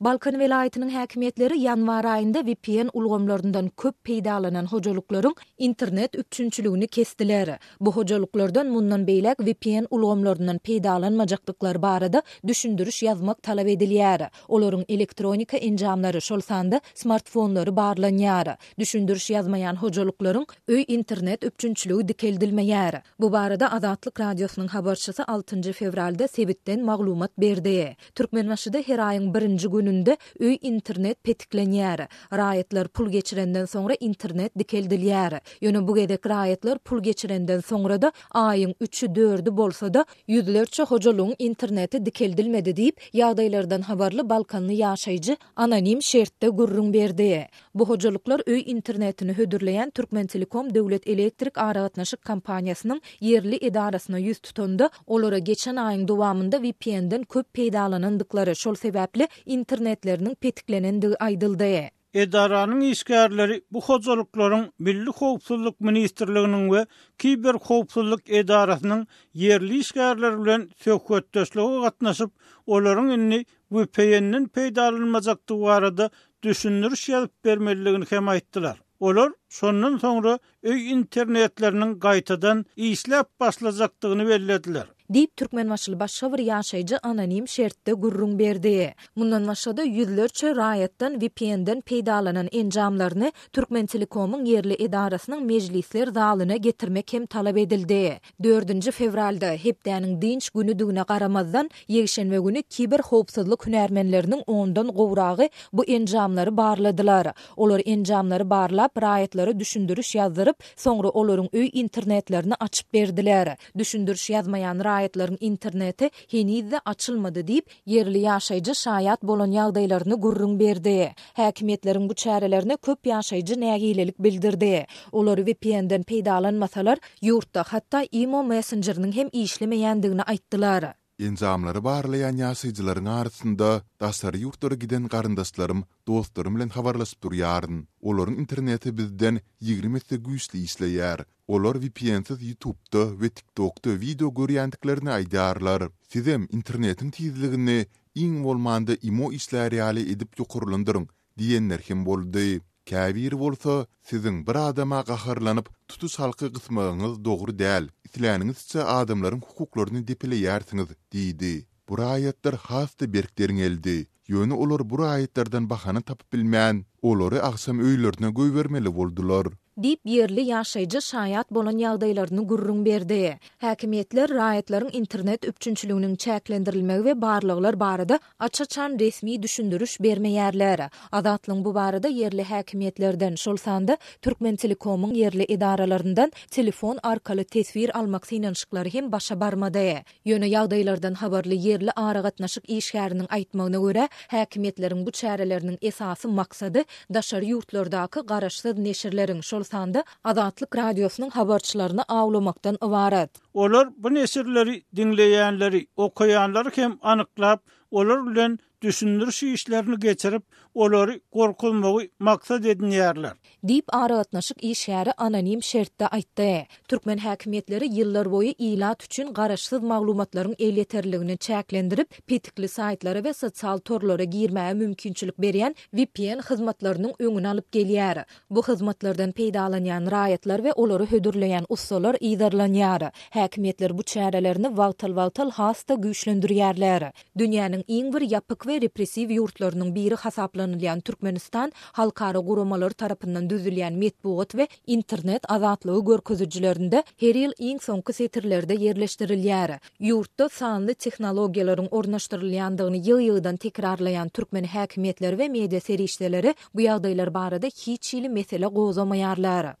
Balkan welaýatynyň häkimiýetleri ýanwar aýynda vpn ulgamlaryndan köp peýdalanan hojalyklaryň internet üpjünçiligini kesdiler. Bu hojalyklardan mundan beýläk vpn ulgamlaryndan peýdalanmajakdyklary barada düşündiriş ýazmak talap edilýär. Olaryň elektronika enjamlary, şol sanda smartfonlary barlanýar. Düşündiriş ýazmaýan hojalyklaryň öý internet üpjünçiligi dikeldilmeýär. Bu barada Azatlyk Radiosynyň habarçysy altynjy fewralda sebitden maglumat berdi. Türkmenbaşyda her aýyň birinji gününde öý internet petiklenýär. Raýatlar pul geçirenden soňra internet dikeldilýär. Ýöne bu gezek raýatlar pul geçirenden soňra-da, aýyň üçi, dördi bolsa-da, ýüzlerçe hojalygyň interneti dikeldilmedi diýip, ýagdaýlardan habarly balkanly ýaşaýjy Anonim şertde gürrüň berdi. Bu hojalyklar öý internetini hödürleýän Türkmentelekom döwlet elektrik aragatnaşyk kompaniýasynyň ýerli edarasyna ýüz tutanda, olara geçen aýyň dowamynda VPN-den köp peýdalanandyklary, şol sebäpli internetleriniň petiklenendigi aýdyldy. Edaranyň işgärleri bu hojalyklaryň Milli howpsuzlyk ministrliginiň we Kiberhowpsuzlyk edarasynyň ýerli işgärleri bilen söhbetdeşlige gatnaşyp, olaryň indi VPN-den peýdalanmajakdygy barada düşündiriş ýazyp bermelidigini hem aýtdylar. Olar şondan soňra öý internetleriniň gaýtadan işläp başlajakdygyny bellediler. Diýip, türkmenbaşyly başga bir ýaşaýjy anonim şertde gürrüň berdi. Mundan başga-da, ýüzlerçe raýatdan VPN-den peýdalanan enjamlaryny Türkmentelekomyň ýerli edarasynyň mejlisler zalyna getirmek hem talap edildi. Dördünji fewralda, hepdäniň dynç günüdigine garamazdan, ýekşenbe güni kiberhowpsuzlyk hünärmenleriniň ondan gowragy bu enjamlary barladylar. Olar enjamlary barlap, raýatlara düşündiriş ýazdyryp, soňra olaryň öý internetlerini açyp berdiler. Düşündiriş ýazmaýan raýatlaryň interneti heniz-de açylmady diýip, ýerli ýaşaýjy şaýat bolan ýagdaýlaryny gürrüň berdi. Häkimiýetleriň bu çärelerine köp ýaşaýjy nägilelik bildirdi. Olar VPN-den peýdalanmasalar, ýurtda hatda Imo messenjeriniň hem işlemeýändigini aýtdylar. Enjamlary barlaýan ýaşaýjylaryň arasynda daşary ýurtlara giden garyndaşlarym Dostlarym bilen habarlaşyp durýaryn. Olaryň interneti bizden ýigrimi esse güýçli işleýär. Olar vpn-siz ýutubda we tiktokda wideo görýändiklerini aýdarlar. Sizem internetiň tizligini iň bolmanda imo işlär ýaly edip ýokarlandyryň diýenler hem boldy. Käbiri bolsa, siziň bir adama gaharlanyp tutuş halky gysmagyňyz dogry däl, isläniňizçe adamlaryň hukuklaryny depeleýärsiňiz diýdi. Bu raýatlar has-da berk derňeldi, ýöne olar bu raýatlardan bahana tapyp bilmän, olary agşam öýlerine goýbermeli boldular. Diýip, ýerli ýaşaýjy şaýat bolan ýagdaýlaryny gürrüň berdi. Häkimiýetler raýatlaryň internet üpjünçiliginiň çäklendirilmegi we barlaglar barada aç-açan resmi düşündiriş bermeýärler. Azatlygyň bu barada ýerli häkimiýetlerden, şol sanda Türkmentelekomyň ýerli edaralaryndan telefon arkaly teswir almak synanyşyklary hem başa barmady. Ýöne ýagdaýlardan habarly ýerli aragatnaşyk işgäriniň aýtmagyna görä, häkimiýetleriň bu çäreleriniň esasy maksady daşary ýurtlardaky garaşsyz neşirleriň, şol sanda Azatlyk Radiosynyň habarçylaryny awlamakdan ybarat. Olar bu neşirleri diňleýänleri, okaýanlary hem anyklap, olar bilen düşündiriş işlerini geçirip, olary gorkuzmagy maksat edinýärler. Diýip, aragatnaşyk işgäri anonim şertde aýtdy. Türkmen häkimiýetleri ýyllarboýy ilat üçin garaşsyz maglumatlaryň elýeterliligini çäklendirip, petikli saýtlara we sosial torlara girmäge mümkinçilik berýän vpn hyzmatlarynyň öňüni alyp gelýär. Bu hyzmatlardan peýdalanýan raýatlar we olary hödürleýän ussalar yzarlanýar. Häkimiýetler bu çärelerini wagtal-wagtal has-da güýçlendirýärler. Dünýäniň iň bir ýapyk we repressiw ýurtlarynyň biri hasaplanylýan Türkmenistan halkara guramalary tarapyndan düzülýän metbugat we internet azatlygy görkezijilerinde her ýyl iň soňky setirlerde ýerleşdirilýär. Ýurtda sanly tehnologiýalaryň ornaşdyrylýandygyny ýygy-ýygydan tekrarlaýan türkmen häkimiýetleri we media serişdeleri bu ýagdaýlar barada hiç hili mesele gozamaýarlar.